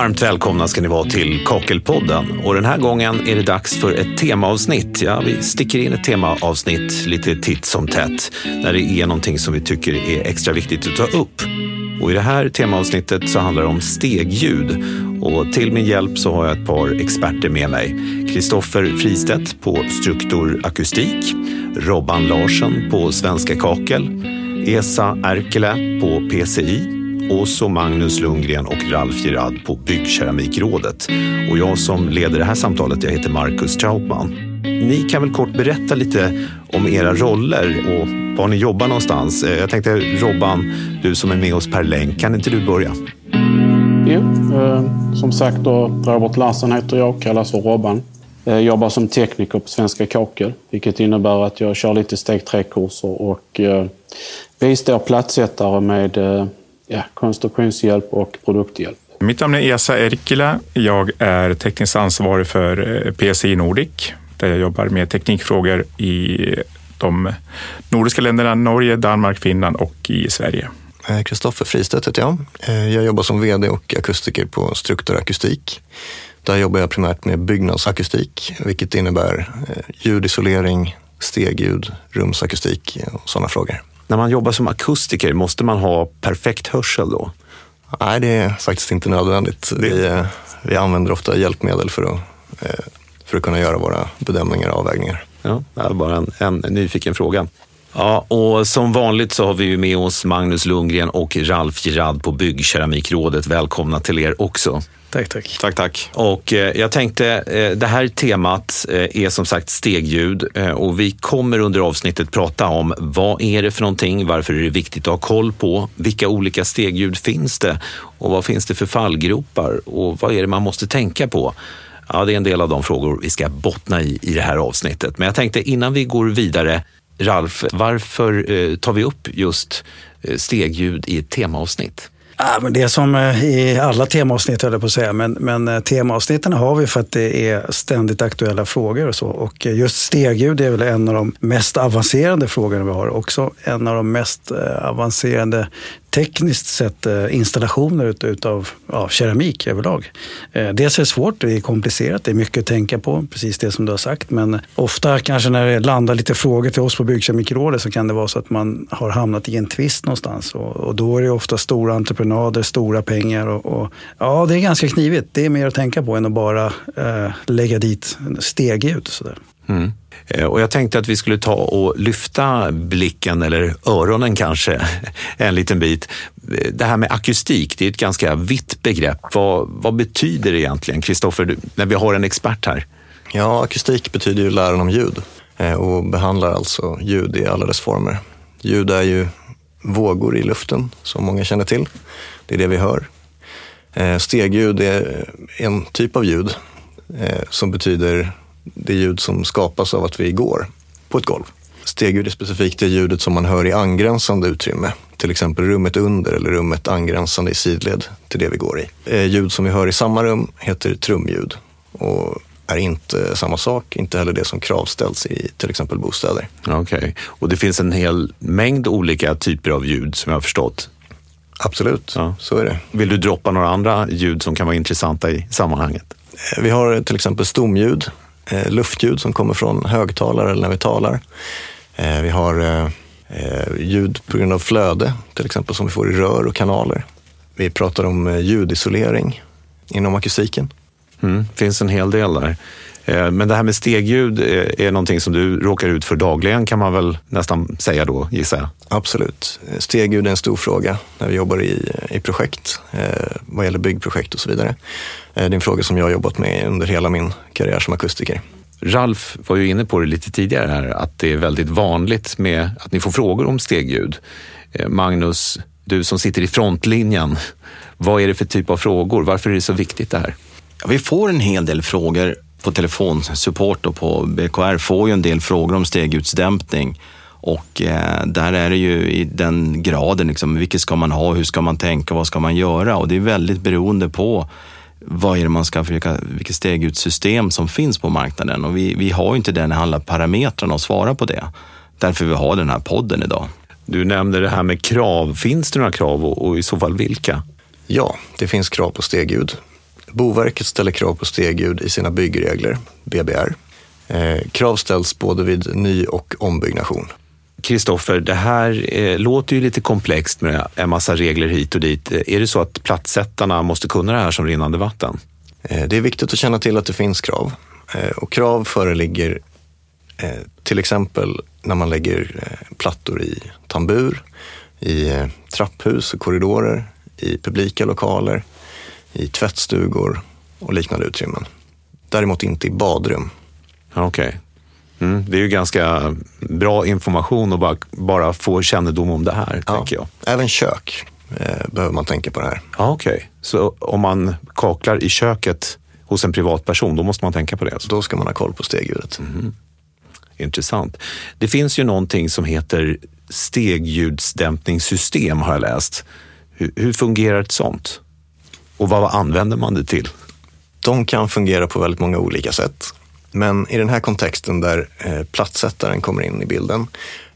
Varmt välkomna ska ni vara till Kakelpodden. Och den här gången är det dags för ett temaavsnitt. Ja, vi sticker in ett temaavsnitt lite titt som tätt när det är någonting som vi tycker är extra viktigt att ta upp. Och I det här temaavsnittet så handlar det om stegljud. Och till min hjälp så har jag ett par experter med mig. Kristoffer Fristedt på Struktor Akustik, Robban Larsen på Svenska Kakel, Esa Erkele på PCI och så Magnus Lundgren och Ralf Girard på Byggkeramikrådet. Och jag som leder det här samtalet, jag heter Marcus Trautman. Ni kan väl kort berätta lite om era roller och var ni jobbar någonstans. Eh, jag tänkte Robban, du som är med oss per länk, kan inte du börja? Jo, eh, som sagt då, Robert Larsen heter jag, kallas för Robban. Jag jobbar som tekniker på Svenska Kakel, vilket innebär att jag kör lite steg 3-kurser och eh, bistår plattsättare med eh, ja, konstruktionshjälp och produkthjälp. Mitt namn är Esa Erkila. Jag är tekniskt ansvarig för eh, PSI Nordic där jag jobbar med teknikfrågor i de nordiska länderna Norge, Danmark, Finland och i Sverige. Kristoffer Fristedt heter jag. Eh, jag jobbar som VD och akustiker på Struktur Akustik. Där jobbar jag primärt med byggnadsakustik, vilket innebär eh, ljudisolering, stegljud, rumsakustik och sådana frågor. När man jobbar som akustiker, måste man ha perfekt hörsel då? Nej, det är faktiskt inte nödvändigt. Vi, eh, vi använder ofta hjälpmedel för att, eh, för att kunna göra våra bedömningar och avvägningar. Ja, det är bara en, en nyfiken fråga. Ja, och som vanligt så har vi med oss Magnus Lundgren och Ralf Gerard på Byggkeramikrådet. Välkomna till er också. Tack, tack. Tack, tack. Och eh, jag tänkte, eh, det här temat eh, är som sagt stegljud eh, och vi kommer under avsnittet prata om vad är det för någonting, varför är det viktigt att ha koll på, vilka olika stegljud finns det och vad finns det för fallgropar och vad är det man måste tänka på? Ja, det är en del av de frågor vi ska bottna i i det här avsnittet. Men jag tänkte innan vi går vidare, Ralf, varför eh, tar vi upp just eh, stegljud i ett temaavsnitt? Ja, men det är som eh, i alla temaavsnitt höll jag på att säga, men, men eh, temaavsnitten har vi för att det är ständigt aktuella frågor och så. Och eh, just stegljud är väl en av de mest avancerade frågorna vi har. Också en av de mest eh, avancerade tekniskt sett eh, installationer utav ja, keramik överlag. Eh, dels är det svårt, det är komplicerat, det är mycket att tänka på, precis det som du har sagt. Men ofta kanske när det landar lite frågor till oss på Byggkemikerrådet så kan det vara så att man har hamnat i en tvist någonstans. Och, och då är det ofta stora entreprenader, stora pengar. Och, och, ja, det är ganska knivigt. Det är mer att tänka på än att bara eh, lägga dit stegljud. Sådär. Mm. Eh, och jag tänkte att vi skulle ta och lyfta blicken, eller öronen kanske, en liten bit. Eh, det här med akustik, det är ett ganska vitt begrepp. Vad, vad betyder det egentligen, Kristoffer, när vi har en expert här? Ja, akustik betyder ju läran om ljud eh, och behandlar alltså ljud i alla dess former. Ljud är ju vågor i luften, som många känner till. Det är det vi hör. Stegljud är en typ av ljud som betyder det ljud som skapas av att vi går på ett golv. Stegljud är specifikt det ljudet som man hör i angränsande utrymme, till exempel rummet under eller rummet angränsande i sidled till det vi går i. Eh, ljud som vi hör i samma rum heter trumljud och är inte samma sak, inte heller det som kravställs i till exempel bostäder. Okej, okay. och det finns en hel mängd olika typer av ljud som jag har förstått? Absolut, ja. så är det. Vill du droppa några andra ljud som kan vara intressanta i sammanhanget? Eh, vi har till exempel stomljud, eh, luftljud som kommer från högtalare eller när vi talar. Eh, vi har eh, eh, ljud på grund av flöde, till exempel som vi får i rör och kanaler. Vi pratar om eh, ljudisolering inom akustiken. Mm, finns en hel del där. Eh, men det här med stegljud är någonting som du råkar ut för dagligen kan man väl nästan säga då, gissar jag? Absolut. Stegljud är en stor fråga när vi jobbar i, i projekt, eh, vad gäller byggprojekt och så vidare. Eh, det är en fråga som jag har jobbat med under hela min karriär som akustiker. Ralf var ju inne på det lite tidigare här, att det är väldigt vanligt med att ni får frågor om stegljud. Magnus, du som sitter i frontlinjen, vad är det för typ av frågor? Varför är det så viktigt det här? Ja, vi får en hel del frågor på telefonsupport och på BKR får ju en del frågor om stegutdämpning. Och eh, där är det ju i den graden, liksom, vilket ska man ha, hur ska man tänka, vad ska man göra? Och det är väldigt beroende på vad är det man ska försöka, vilket stegutsystem som finns på marknaden. Och vi, vi har ju inte den alla parametrarna att svara på det. Därför vi har den här podden idag. Du nämnde det här med krav. Finns det några krav och, och i så fall vilka? Ja, det finns krav på stegljud. Boverket ställer krav på stegljud i sina byggregler, BBR. Eh, krav ställs både vid ny och ombyggnation. Kristoffer, det här eh, låter ju lite komplext med en massa regler hit och dit. Är det så att plattsättarna måste kunna det här som rinnande vatten? Eh, det är viktigt att känna till att det finns krav. Eh, och krav föreligger eh, till exempel när man lägger eh, plattor i tambur, i eh, trapphus och korridorer, i publika lokaler, i tvättstugor och liknande utrymmen. Däremot inte i badrum. Okej. Okay. Mm, det är ju ganska bra information att bara, bara få kännedom om det här, ja, tänker jag. Även kök eh, behöver man tänka på det här. Ja, Okej, okay. så om man kaklar i köket hos en privatperson, då måste man tänka på det? Alltså. Då ska man ha koll på stegljudet. Mm. Intressant. Det finns ju någonting som heter stegljudsdämpningssystem har jag läst. Hur, hur fungerar ett sånt? Och vad använder man det till? De kan fungera på väldigt många olika sätt. Men i den här kontexten där eh, plattsättaren kommer in i bilden,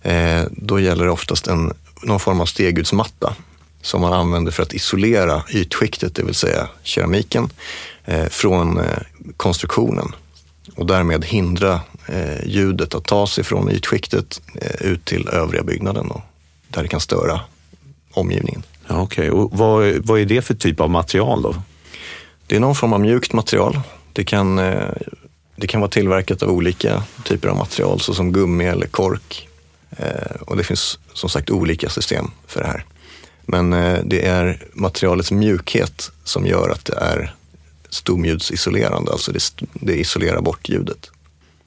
eh, då gäller det oftast en, någon form av stegudsmatta som man använder för att isolera ytskiktet, det vill säga keramiken, eh, från eh, konstruktionen och därmed hindra eh, ljudet att ta sig från ytskiktet eh, ut till övriga byggnaden och där det kan störa omgivningen. Ja, Okej, okay. och vad, vad är det för typ av material då? Det är någon form av mjukt material. Det kan, eh, det kan vara tillverkat av olika typer av material såsom gummi eller kork. Eh, och det finns som sagt olika system för det här. Men eh, det är materialets mjukhet som gör att det är stomljudsisolerande, alltså det, det isolerar bort ljudet.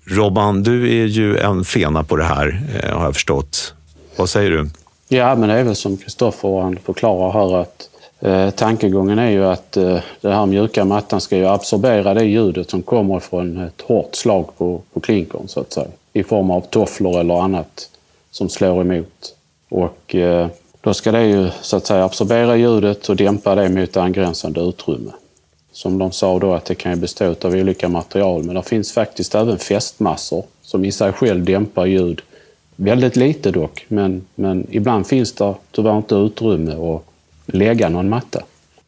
Robban, du är ju en fena på det här har jag förstått. Vad säger du? Ja, men det är väl som Kristoffer förklarar här att eh, tankegången är ju att eh, den här mjuka mattan ska ju absorbera det ljudet som kommer från ett hårt slag på, på klinkern så att säga. I form av tofflor eller annat som slår emot. Och eh, då ska det ju så att säga absorbera ljudet och dämpa det mot angränsande utrymme. Som de sa då att det kan ju bestå av olika material men det finns faktiskt även fästmassor som i sig själv dämpar ljud Väldigt lite dock, men, men ibland finns det tyvärr inte utrymme att lägga någon matta.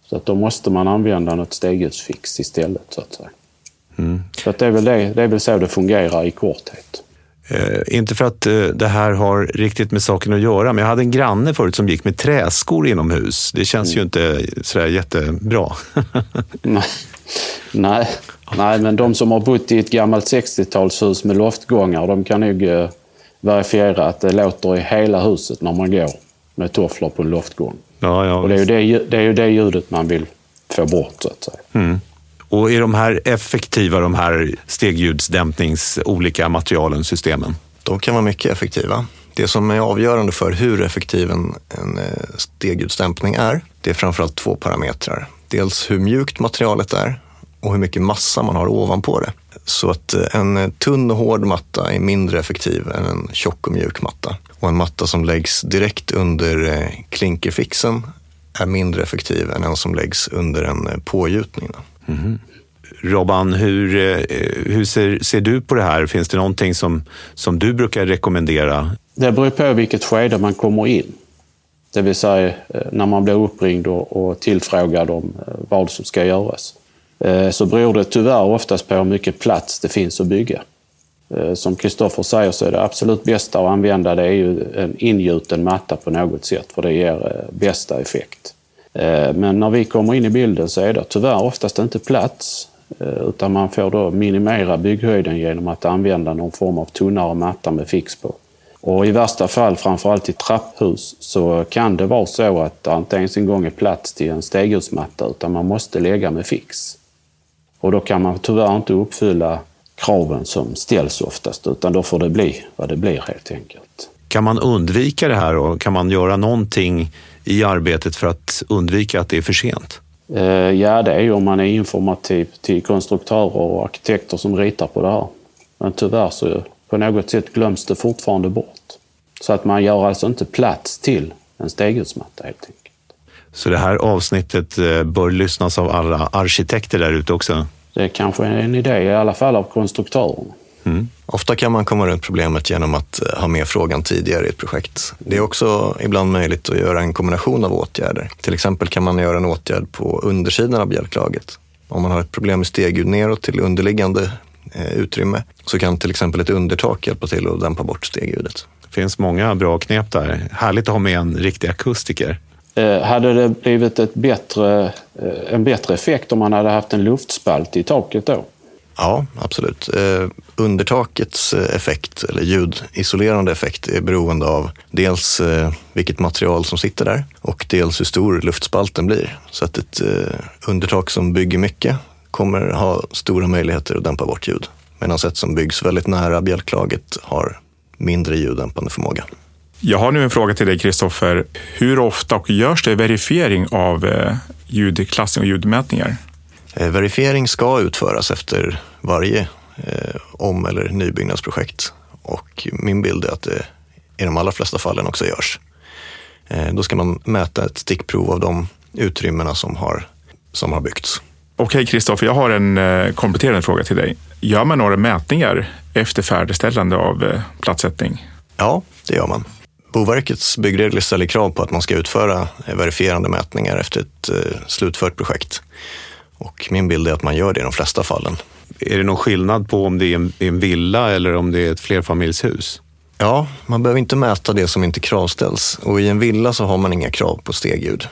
Så att då måste man använda något stegljusfix istället, så att säga. Mm. Så att det, är väl det, det är väl så det fungerar i korthet. Eh, inte för att eh, det här har riktigt med saken att göra, men jag hade en granne förut som gick med träskor inomhus. Det känns mm. ju inte sådär jättebra. nej. nej. nej, men de som har bott i ett gammalt 60-talshus med loftgångar, de kan nog eh, verifiera att det låter i hela huset när man går med tofflor på en loftgång. Ja, ja, och det är, ju det, det är ju det ljudet man vill få bort, så att säga. Mm. Och är de här effektiva, de här stegljudsdämpnings olika materialen, systemen? De kan vara mycket effektiva. Det som är avgörande för hur effektiv en, en eh, stegljudsdämpning är, det är framförallt två parametrar. Dels hur mjukt materialet är och hur mycket massa man har ovanpå det. Så att eh, en tunn och hård matta är mindre effektiv än en tjock och mjuk matta. Och en matta som läggs direkt under eh, klinkerfixen är mindre effektiv än en som läggs under en eh, pågjutning. Mm. Robban, hur, hur ser, ser, du på det här? Finns det någonting som, som du brukar rekommendera? Det beror på vilket skede man kommer in. Det vill säga när man blir uppringd och, och tillfrågad om vad som ska göras. Eh, så beror det tyvärr oftast på hur mycket plats det finns att bygga. Eh, som Kristoffer säger så är det absolut bästa att använda det är ju en ingjuten matta på något sätt för det ger eh, bästa effekt. Men när vi kommer in i bilden så är det tyvärr oftast inte plats utan man får då minimera bygghöjden genom att använda någon form av tunnare matta med fix på. Och i värsta fall, framförallt i trapphus, så kan det vara så att det inte ens en gång är plats till en stegljusmatta utan man måste lägga med fix. Och då kan man tyvärr inte uppfylla kraven som ställs oftast, utan då får det bli vad det blir helt enkelt. Kan man undvika det här och kan man göra någonting i arbetet för att undvika att det är för sent? Eh, ja, det är ju om man är informativ till konstruktörer och arkitekter som ritar på det här. Men tyvärr så på något sätt glöms det fortfarande bort. Så att man gör alltså inte plats till en stegljusmatta helt enkelt. Så det här avsnittet eh, bör lyssnas av alla arkitekter där ute också? Det är kanske en idé, i alla fall av konstruktörerna. Mm. Ofta kan man komma runt problemet genom att eh, ha med frågan tidigare i ett projekt. Det är också ibland möjligt att göra en kombination av åtgärder. Till exempel kan man göra en åtgärd på undersidan av bjälklaget Om man har ett problem med stegljud neråt till underliggande eh, utrymme så kan till exempel ett undertak hjälpa till att dämpa bort stegljudet. Det finns många bra knep där. Härligt att ha med en riktig akustiker. Eh, hade det blivit ett bättre, eh, en bättre effekt om man hade haft en luftspalt i taket då? Ja, absolut. Eh, Undertakets effekt, eller ljudisolerande effekt, är beroende av dels vilket material som sitter där och dels hur stor luftspalten blir. Så att ett undertak som bygger mycket kommer ha stora möjligheter att dämpa bort ljud. Medan ett som byggs väldigt nära bjälklaget har mindre ljuddämpande förmåga. Jag har nu en fråga till dig, Kristoffer. Hur ofta och görs det verifiering av eh, ljudklassning och ljudmätningar? Eh, verifiering ska utföras efter varje eh, om eller nybyggnadsprojekt och min bild är att det i de allra flesta fallen också görs. Då ska man mäta ett stickprov av de utrymmena som har, som har byggts. Okej, Kristoffer, jag har en kompletterande fråga till dig. Gör man några mätningar efter färdigställande av platssättning? Ja, det gör man. Boverkets byggregler ställer krav på att man ska utföra verifierande mätningar efter ett eh, slutfört projekt. Och min bild är att man gör det i de flesta fallen. Är det någon skillnad på om det är en, en villa eller om det är ett flerfamiljshus? Ja, man behöver inte mäta det som inte kravställs. Och i en villa så har man inga krav på stegljud.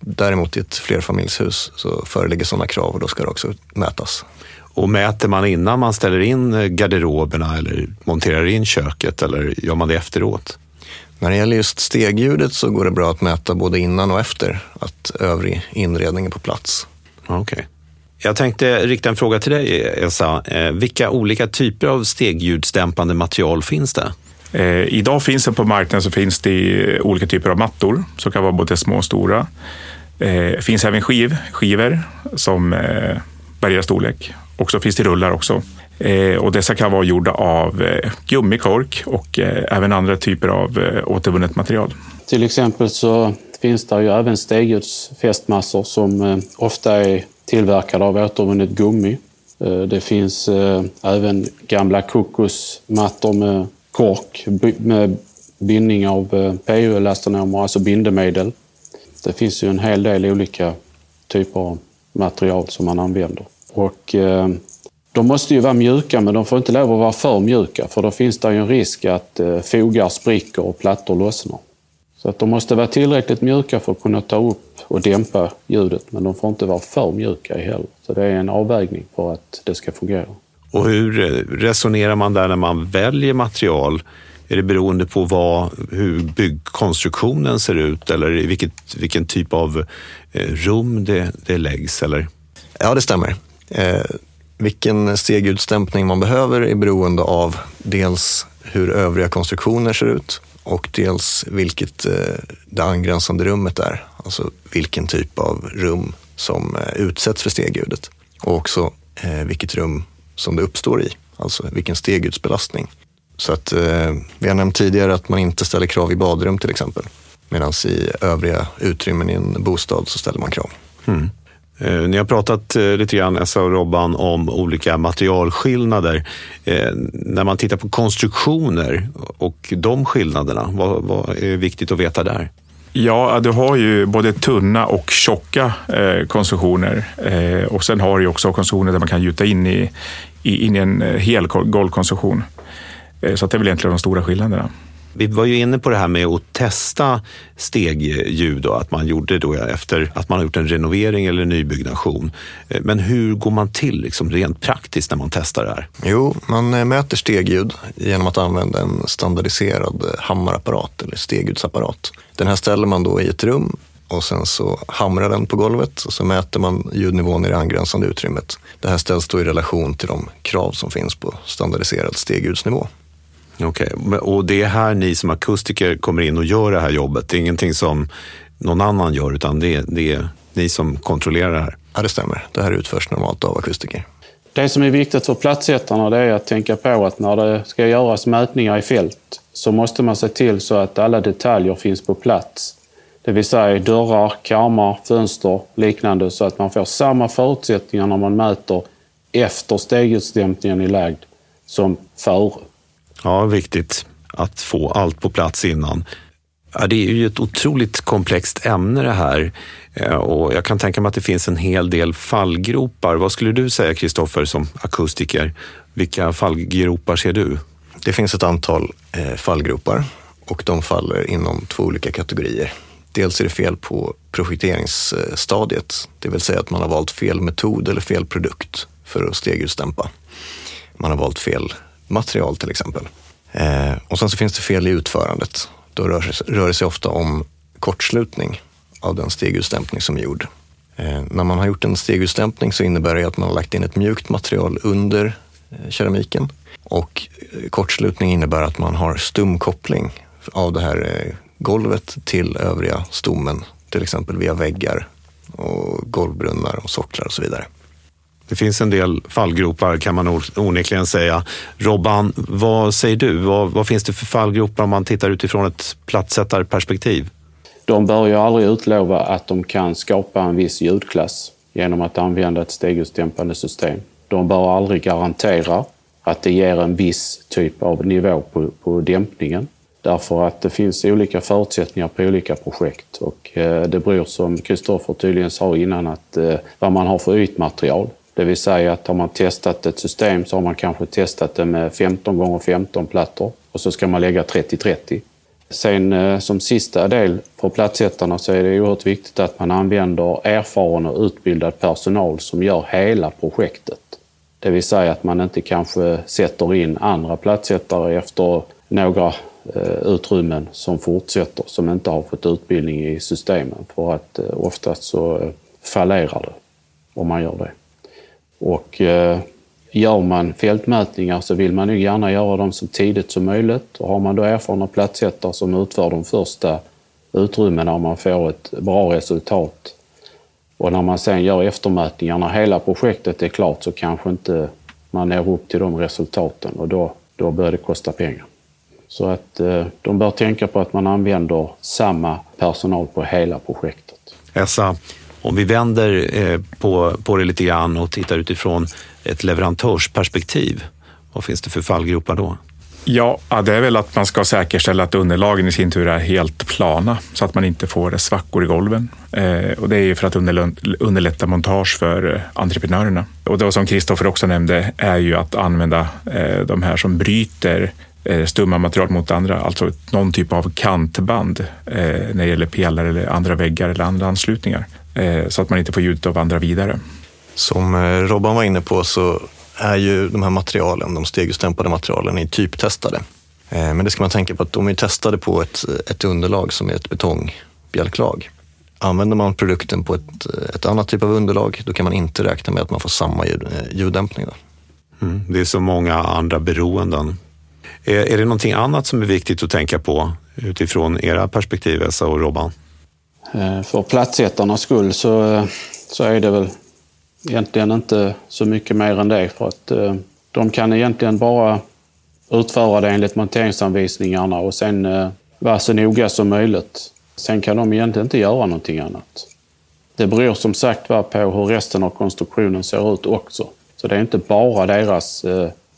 Däremot i ett flerfamiljshus så föreligger sådana krav och då ska det också mätas. Och mäter man innan man ställer in eh, garderoberna eller monterar in köket eller gör man det efteråt? När det gäller just stegljudet så går det bra att mäta både innan och efter att övrig inredning är på plats. Okej. Okay. Jag tänkte rikta en fråga till dig, Elsa. Eh, vilka olika typer av stegljudsdämpande material finns det? Eh, idag finns det på marknaden så finns det olika typer av mattor som kan vara både små och stora. Det eh, finns även skiv, skivor som eh, varierar storlek. Och så finns det rullar också. Eh, och dessa kan vara gjorda av eh, gummikork och eh, även andra typer av eh, återvunnet material. Till exempel så finns det ju även stegljudsfästmassor som eh, ofta är tillverkade av återvunnet gummi. Eh, det finns eh, även gamla kokosmattor med kork med bindning av PU-elastanomer, alltså bindemedel. Det finns ju en hel del olika typer av material som man använder. Och de måste ju vara mjuka, men de får inte lov att vara för mjuka för då finns det ju en risk att fogar spricker och plattor lossnar. Så att de måste vara tillräckligt mjuka för att kunna ta upp och dämpa ljudet, men de får inte vara för mjuka heller. Så det är en avvägning för att det ska fungera. Och hur resonerar man där när man väljer material? Är det beroende på vad, hur byggkonstruktionen ser ut eller i vilket, vilken typ av eh, rum det, det läggs? Eller? Ja, det stämmer. Vilken stegutstämpning man behöver är beroende av dels hur övriga konstruktioner ser ut och dels vilket eh, det angränsande rummet är. Alltså vilken typ av rum som eh, utsätts för stegljudet och också eh, vilket rum som det uppstår i, alltså vilken stegljudsbelastning. Så att vi har nämnt tidigare att man inte ställer krav i badrum till exempel. Medan i övriga utrymmen i en bostad så ställer man krav. Mm. Eh, ni har pratat eh, lite grann, Essa och Robban, om olika materialskillnader. Eh, när man tittar på konstruktioner och de skillnaderna, vad, vad är viktigt att veta där? Ja, du har ju både tunna och tjocka eh, konstruktioner eh, och sen har du också konstruktioner där man kan gjuta in i, i, in i en eh, hel golvkonstruktion. Eh, så det är väl egentligen de stora skillnaderna. Vi var ju inne på det här med att testa stegljud och att man gjorde då efter att man har gjort en renovering eller nybyggnation. Eh, men hur går man till liksom rent praktiskt när man testar det här? Jo, man eh, mäter stegljud genom att använda en standardiserad eh, hammarapparat eller stegljudsapparat. Den här ställer man då i ett rum och sen så hamrar den på golvet och så mäter man ljudnivån i det angränsande utrymmet. Det här ställs då i relation till de krav som finns på standardiserad stegljudsnivå. Okej, okay. och det är här ni som akustiker kommer in och gör det här jobbet? Det är ingenting som någon annan gör, utan det är, det är ni som kontrollerar det här? Ja, det stämmer. Det här utförs normalt av akustiker. Det som är viktigt för platssättarna det är att tänka på att när det ska göras mätningar i fält så måste man se till så att alla detaljer finns på plats. Det vill säga dörrar, karmar, fönster liknande så att man får samma förutsättningar när man mäter efter stegutstämpningen är lagd som före. Ja, viktigt att få allt på plats innan. Ja, det är ju ett otroligt komplext ämne det här eh, och jag kan tänka mig att det finns en hel del fallgropar. Vad skulle du säga Kristoffer som akustiker? Vilka fallgropar ser du? Det finns ett antal eh, fallgropar och de faller inom två olika kategorier. Dels är det fel på projekteringsstadiet, det vill säga att man har valt fel metod eller fel produkt för att stegljusdämpa. Man har valt fel material till exempel. Eh, och sen så finns det fel i utförandet. Då rör, rör det sig ofta om kortslutning av den stegutstämpning som är gjord. Eh, när man har gjort en stegutstämpning så innebär det att man har lagt in ett mjukt material under eh, keramiken och eh, kortslutning innebär att man har stumkoppling av det här eh, golvet till övriga stommen, till exempel via väggar och golvbrunnar och socklar och så vidare. Det finns en del fallgropar kan man onekligen säga. Robban, vad säger du? Vad, vad, finns det för fallgropar om man tittar utifrån ett plattsättarperspektiv? De bör ju aldrig utlova att de kan skapa en viss ljudklass genom att använda ett stegljusdämpande system. De bör aldrig garantera att det ger en viss typ av nivå på, på dämpningen. Därför att det finns olika förutsättningar på olika projekt och eh, det beror som Kristoffer tydligen sa innan att eh, vad man har för ytmaterial. Det vill säga att har man testat ett system så har man kanske testat det med 15 gånger 15 plattor och så ska man lägga 30-30. Sen eh, som sista del för plattsättarna så är det oerhört viktigt att man använder erfaren och utbildad personal som gör hela projektet. Det vill säga att man inte kanske sätter in andra plattsättare efter några eh, utrymmen som fortsätter, som inte har fått utbildning i systemen. För att eh, oftast så fallerar det om man gör det. Och eh, gör man fältmätningar så vill man ju gärna göra dem så tidigt som möjligt. Och har man då erfarna plattsättare som utför de första utrymmena och man får ett bra resultat. Och när man sen gör eftermätningar, när hela projektet är klart så kanske inte man når upp till de resultaten och då, då börjar det kosta pengar. Så att eh, de bör tänka på att man använder samma personal på hela projektet. Essa, om vi vänder eh, på, på det lite grann och tittar utifrån ett leverantörsperspektiv, vad finns det för fallgropar då? Ja, det är väl att man ska säkerställa att underlagen i sin tur är helt plana så att man inte får svackor i golven. Eh, och det är ju för att underlätta montage för eh, entreprenörerna. Och det som Kristoffer också nämnde är ju att använda eh, de här som bryter stumma material mot andra, alltså någon typ av kantband när det gäller pelare eller andra väggar eller andra anslutningar. Eh, så att man inte får ljudet av andra vidare. Som eh, Robban var inne på så är ju de här materialen, de stegljusdämpade materialen, är typtestade. Eh, men det ska man tänka på att de är testade på ett, ett underlag som är ett betongbjälklag. Använder man produkten på ett, ett annat typ av underlag, då kan man inte räkna med att man får samma ljud, ljuddämpning. Mm, det är så många andra beroenden. Är, är det någonting annat som är viktigt att tänka på utifrån era perspektiv, Essa och Robban? Eh, för platsättarnas skull så, så är det väl egentligen inte så mycket mer än det. För att eh, de kan egentligen bara utföra det enligt monteringsanvisningarna och sen eh, vara så noga som möjligt. Sen kan de egentligen inte göra någonting annat. Det beror som sagt var på hur resten av konstruktionen ser ut också. Så det är inte bara deras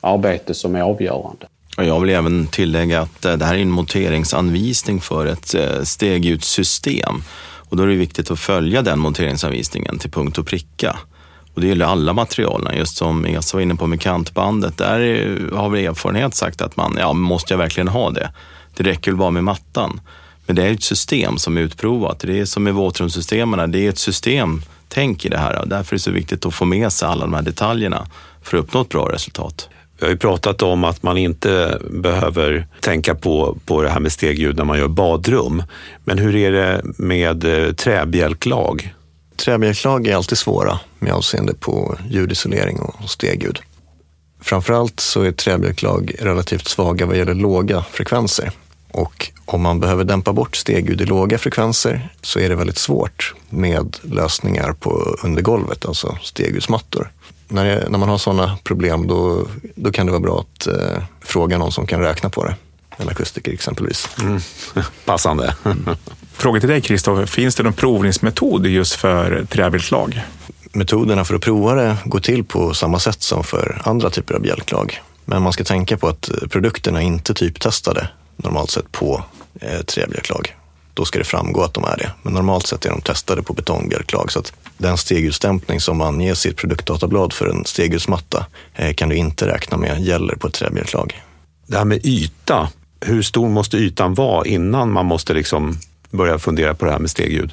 arbete som är avgörande. Jag vill även tillägga att eh, det här är en monteringsanvisning för ett eh, stegjutssystem. Och då är det viktigt att följa den monteringsanvisningen till punkt och pricka. Och det gäller alla materialen, just som Esa var inne på med kantbandet. Där eh, har vi erfarenhet sagt att man, ja, måste jag verkligen ha det? Det räcker väl bara med mattan. Men det är ett system som är utprovat. Det är som med våtrumssystemen, det är ett systemtänk i det här. Och därför är det så viktigt att få med sig alla de här detaljerna för att uppnå ett bra resultat. Vi har ju pratat om att man inte behöver tänka på, på det här med stegljud när man gör badrum. Men hur är det med eh, träbjälklag? Träbjälklag är alltid svåra med avseende på ljudisolering och stegljud. Framförallt så är träbjälklag relativt svaga vad gäller låga frekvenser. Och om man behöver dämpa bort stegljud i låga frekvenser så är det väldigt svårt med lösningar på undergolvet, alltså stegljudsmattor när, när man har sådana problem då, då kan det vara bra att eh, fråga någon som kan räkna på det. En akustiker exempelvis. Mm. Passande. Fråga till dig Kristoffer, finns det någon provningsmetod just för träbjälklag? Metoderna för att prova det går till på samma sätt som för andra typer av bjälklag. Men man ska tänka på att produkterna inte typtestade normalt sett på eh, träbjälklag. då ska det framgå att de är det. Men normalt sett är de testade på betongbjälklag så att den stegljusdämpning som anges i ett produktdatablad för en stegljusmatta eh, kan du inte räkna med gäller på ett träbjälklag. Det här med yta, hur stor måste ytan vara innan man måste liksom börja fundera på det här med stegljud?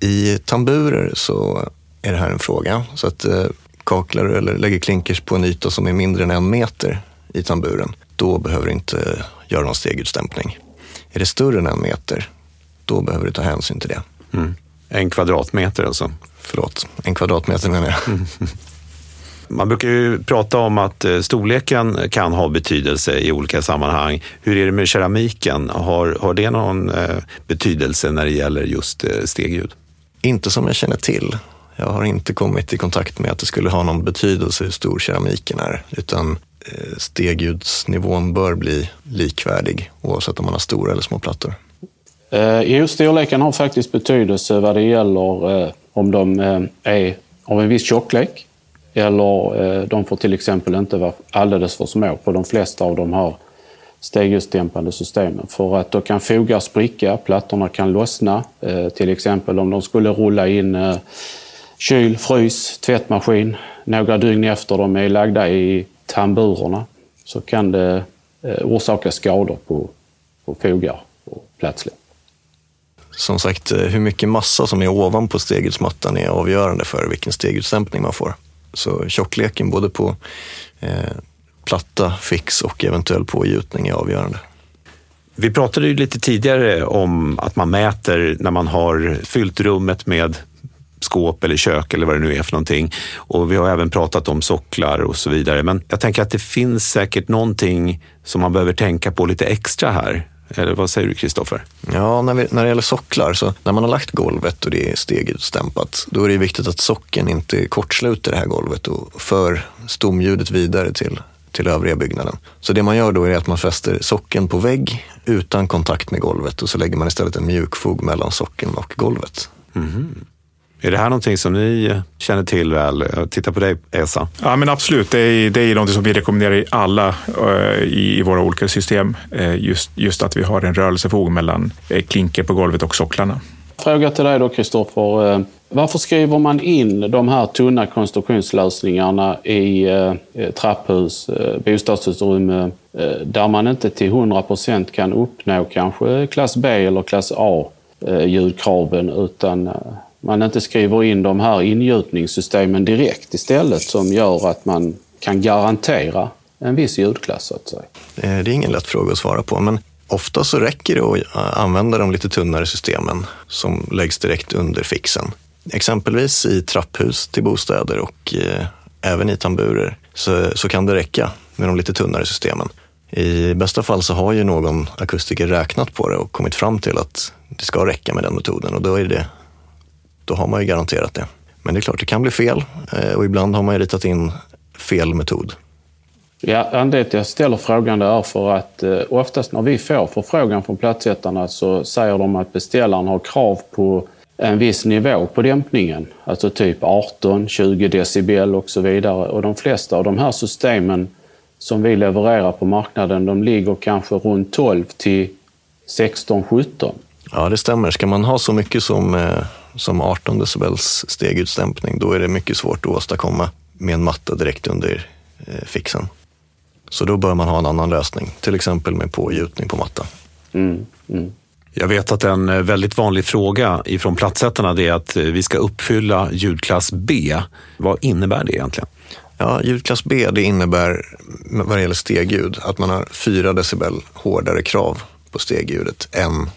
I tamburer så är det här en fråga. Så att eh, kaklar eller lägger klinkers på en yta som är mindre än en meter i tamburen, då behöver du inte göra någon stegljusdämpning. Är det större än en meter, då behöver du ta hänsyn till det. Mm. En kvadratmeter alltså? Förlåt, en kvadratmeter menar jag. Mm. Man brukar ju prata om att eh, storleken kan ha betydelse i olika sammanhang. Hur är det med keramiken? Har, har det någon eh, betydelse när det gäller just eh, stegljud? Inte som jag känner till. Jag har inte kommit i kontakt med att det skulle ha någon betydelse hur stor keramiken är, utan Eh, stegljudsnivån bör bli likvärdig oavsett om man har stora eller små plattor. Eh, jo, storleken har faktiskt betydelse vad det gäller eh, om de är av en viss tjocklek eller de får till exempel inte vara alldeles för små på de flesta av de här stegljusdämpande systemen. För att då kan fogar spricka, plattorna kan lossna. Till exempel om de skulle rulla in kyl, frys, tvättmaskin några dygn efter de är lagda i tamburerna så kan det orsaka skador på, på fogar och platsläpp. Som sagt, hur mycket massa som är ovanpå stegljusmattan är avgörande för vilken stegljusdämpning man får. Så tjockleken både på eh, platta, fix och eventuell pågjutning är avgörande. Vi pratade ju lite tidigare om att man mäter när man har fyllt rummet med skåp eller kök eller vad det nu är för någonting. Och vi har även pratat om socklar och så vidare. Men jag tänker att det finns säkert någonting som man behöver tänka på lite extra här. Eller vad säger du Kristoffer? Ja, när, vi, när det gäller socklar, så när man har lagt golvet och det är stegutstämpat, då är det viktigt att socken inte kortsluter det här golvet och för stomljudet vidare till, till övriga byggnaden. Så det man gör då är att man fäster socken på vägg utan kontakt med golvet och så lägger man istället en mjukfog mellan socken och golvet. Mm. Är det här någonting som ni känner till väl? Titta på dig, Esa. Ja, men absolut. Det är, det är något som vi rekommenderar i alla uh, i, våra olika system. Uh, just, just att vi har en rörelsefog mellan uh, klinker på golvet och socklarna. Fråga till dig då, Kristoffer. Varför skriver man in de här tunna konstruktionslösningarna i eh, trapphus, eh, bostadsutrymme, eh, där man inte till 100 procent kan uppnå kanske klass B eller klass A ljudkraven utan man inte skriver in de här ingjutningssystemen direkt istället som gör att man kan garantera en viss ljudklass så att säga. Eh, det är ingen lätt fråga att svara på, men ofta så räcker det att eh, använda de lite tunnare systemen som läggs direkt under fixen. Exempelvis i trapphus till bostäder och eh, även i tamburer så, så kan det räcka med de lite tunnare systemen. I bästa fall så har ju någon akustiker räknat på det och kommit fram till att det ska räcka med den metoden och då är det då har man ju garanterat det. Men det är klart, det kan bli fel eh, och ibland har man ju ritat in fel metod. Ja, anledningen till att jag ställer frågan är för att eh, oftast när vi får förfrågan från plattsättarna så säger de att beställaren har krav på en viss nivå på dämpningen. Alltså typ 18, 20 decibel och så vidare. Och de flesta av de här systemen som vi levererar på marknaden, de ligger kanske runt 12 till 16, 17. Ja, det stämmer. Ska man ha så mycket som eh, som 18 decibels stegutstämpning, då är det mycket svårt att åstadkomma med en matta direkt under eh, fixen. Så då bör man ha en annan lösning, till exempel med pågjutning på matta. Mm, mm. Jag vet att en eh, väldigt vanlig fråga ifrån plattsättarna är att eh, vi ska uppfylla ljudklass B. Vad innebär det egentligen? Ja, ljudklass B det innebär vad det gäller stegljud att man har 4 decibel hårdare krav på stegljudet än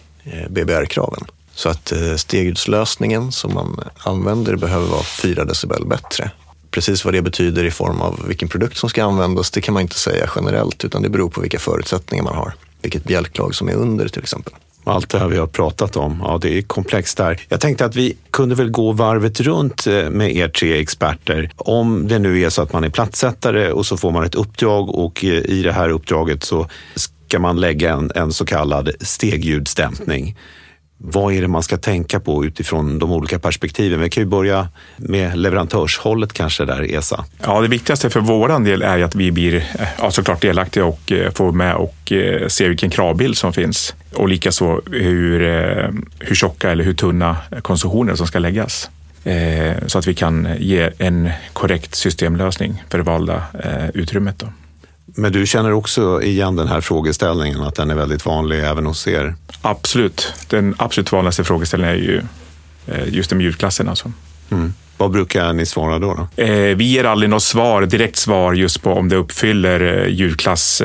BBR-kraven. Så att eh, stegljudslösningen som man använder behöver vara 4 decibel bättre. Precis vad det betyder i form av vilken produkt som ska användas, det kan man inte säga generellt, utan det beror på vilka förutsättningar man har. Vilket bjälklag som är under till exempel. Allt det här vi har pratat om, ja det är komplext där. Jag tänkte att vi kunde väl gå varvet runt eh, med er tre experter. Om det nu är så att man är plattsättare och så får man ett uppdrag och eh, i det här uppdraget så ska man lägga en, en så kallad stegljudsdämpning. Vad är det man ska tänka på utifrån de olika perspektiven? Vi kan ju börja med leverantörshållet kanske där, ESA. Ja, det viktigaste för vår del är att vi blir eh, ja, såklart delaktiga och eh, får med och eh, se vilken kravbild som finns. Och likaså hur, hur tjocka eller hur tunna konsumtioner som ska läggas. Så att vi kan ge en korrekt systemlösning för det valda utrymmet. Då. Men du känner också igen den här frågeställningen, att den är väldigt vanlig även hos er? Absolut. Den absolut vanligaste frågeställningen är ju eh, just den mjukklassen. Alltså. Mm. Vad brukar ni svara då? då? Eh, vi ger aldrig något svar, direkt svar just på om det uppfyller djurklass,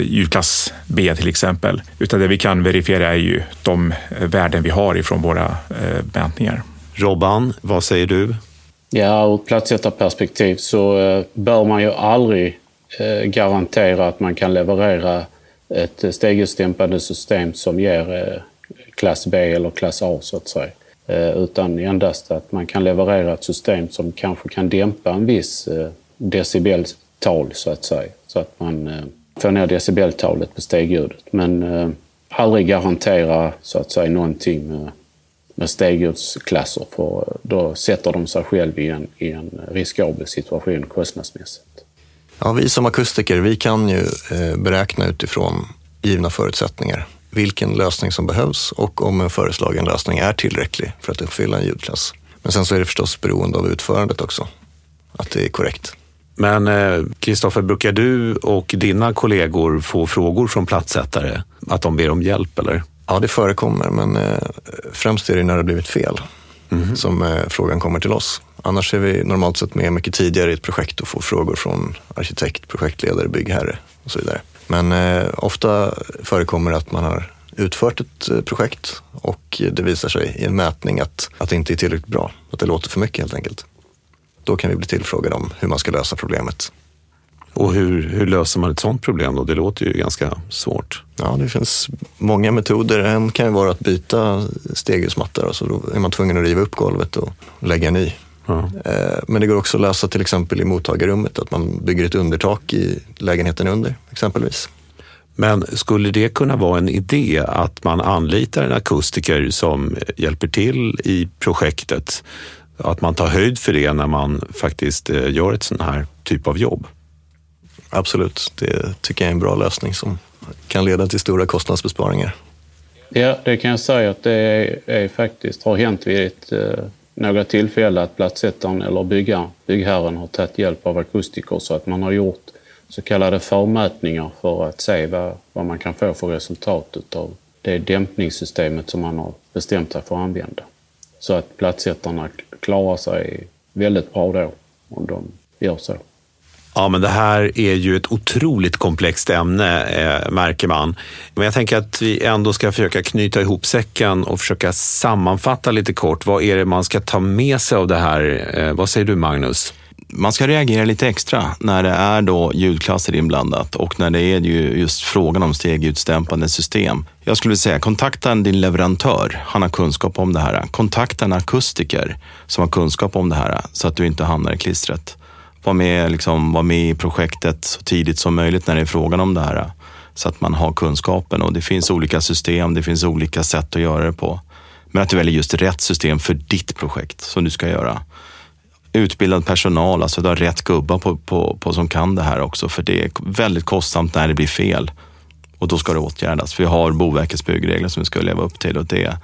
djurklass B till exempel. Utan det vi kan verifiera är ju de värden vi har ifrån våra mätningar. Robban, vad säger du? Ja, ur ett platssättarperspektiv så bör man ju aldrig Eh, Eh, garantera att man kan leverera ett stegutdämpande system som ger eh, klass B eller klass A så att säga. Eh, utan endast att man kan leverera ett system som kanske kan dämpa en viss decibeltal så att säga. Så att man får ner decibeltalet på stegljudet. Men aldrig garantera så att säga någonting med, med för då sätter de sig själv i en, i en riskabel situation kostnadsmässigt. Ja, vi som akustiker vi kan ju eh, beräkna utifrån givna förutsättningar vilken lösning som behövs och om en föreslagen lösning är tillräcklig för att uppfylla en ljudklass. Men sen så är det förstås beroende av utförandet också, att det är korrekt. Men Kristoffer, eh, brukar du och dina kollegor få frågor från platssättare? Att de ber om hjälp eller? Ja, det förekommer, men eh, främst är det när det blivit fel mm. som eh, frågan kommer till oss. Annars är vi normalt sett med mycket tidigare i ett projekt och får frågor från arkitekt, projektledare, byggherre och så vidare. Men eh, ofta förekommer det att man har utfört ett eh, projekt och det visar sig i en mätning att, att det inte är tillräckligt bra, att det låter för mycket helt enkelt. Då kan vi bli tillfrågade om hur man ska lösa problemet. Och hur, hur, löser man ett sådant problem då? Det låter ju ganska svårt. Ja, det finns många metoder. En kan ju vara att byta stegljusmattor. Alltså då är man tvungen att riva upp golvet och lägga en ny. Ja. Eh, men det går också att lösa till exempel i mottagarrummet, att man bygger ett undertak i lägenheten under exempelvis. Men skulle det kunna vara en idé att man anlitar en akustiker som hjälper till i projektet? Att man tar höjd för det när man faktiskt eh, gör ett sån här typ av jobb? Absolut, det tycker jag är en bra lösning som kan leda till stora kostnadsbesparingar. Ja, det kan jag säga att det är, är faktiskt har hänt vid ett, eh, några tillfällen att platssättaren eller byggaren, byggherren har tagit hjälp av akustiker så att man har gjort så kallade förmätningar för att se vad, vad man kan få för resultat av det dämpningssystemet som man har bestämt sig för att använda. Så att plattsättarna klarar sig väldigt bra då om de gör så. Ja, men det här är ju ett otroligt komplext ämne, eh, märker man. Men jag tänker att vi ändå ska försöka knyta ihop säcken och försöka sammanfatta lite kort. Vad är det man ska ta med sig av det här? Eh, vad säger du, Magnus? Man ska reagera lite extra när det är då ljudklasser inblandat och när det är ju just frågan om stegutstämpande system. Jag skulle säga kontakta din leverantör, han har kunskap om det här. Kontakta en akustiker som har kunskap om det här så att du inte hamnar i klistret vara med, liksom, vara med i projektet så tidigt som möjligt när det är frågan om det här. Så att man har kunskapen och det finns olika system, det finns olika sätt att göra det på. Men att du väljer just rätt system för ditt projekt som du ska göra. Utbildad personal, alltså att du har rätt gubbar på, på, på som kan det här också. För det är väldigt kostsamt när det blir fel. Och då ska det åtgärdas. Vi har Boverkets byggregler som vi ska leva upp till och det,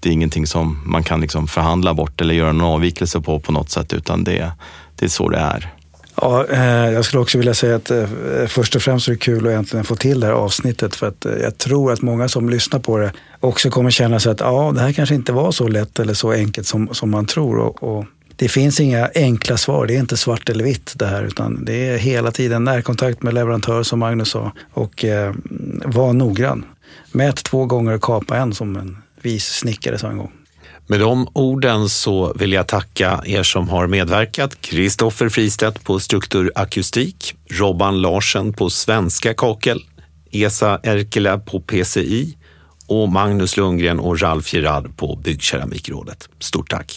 det är ingenting som man kan liksom förhandla bort eller göra någon avvikelse på på något sätt utan det, det är så det är. Ja, eh, jag skulle också vilja säga att eh, först och främst är det kul att äntligen få till det här avsnittet för att eh, jag tror att många som lyssnar på det också kommer känna sig att ja, det här kanske inte var så lätt eller så enkelt som, som man tror. Och, och det finns inga enkla svar, det är inte svart eller vitt det här utan det är hela tiden närkontakt med leverantör som Magnus sa och eh, var noggrann. Mät två gånger och kapa en som en vis snickare sa en gång. Med de orden så vill jag tacka er som har medverkat. Kristoffer Fristedt på Struktur Akustik, Robban Larsen på Svenska Kakel, Esa Erkela på PCI och Magnus Lundgren och Ralf Gerard på Byggkeramikrådet. Stort tack!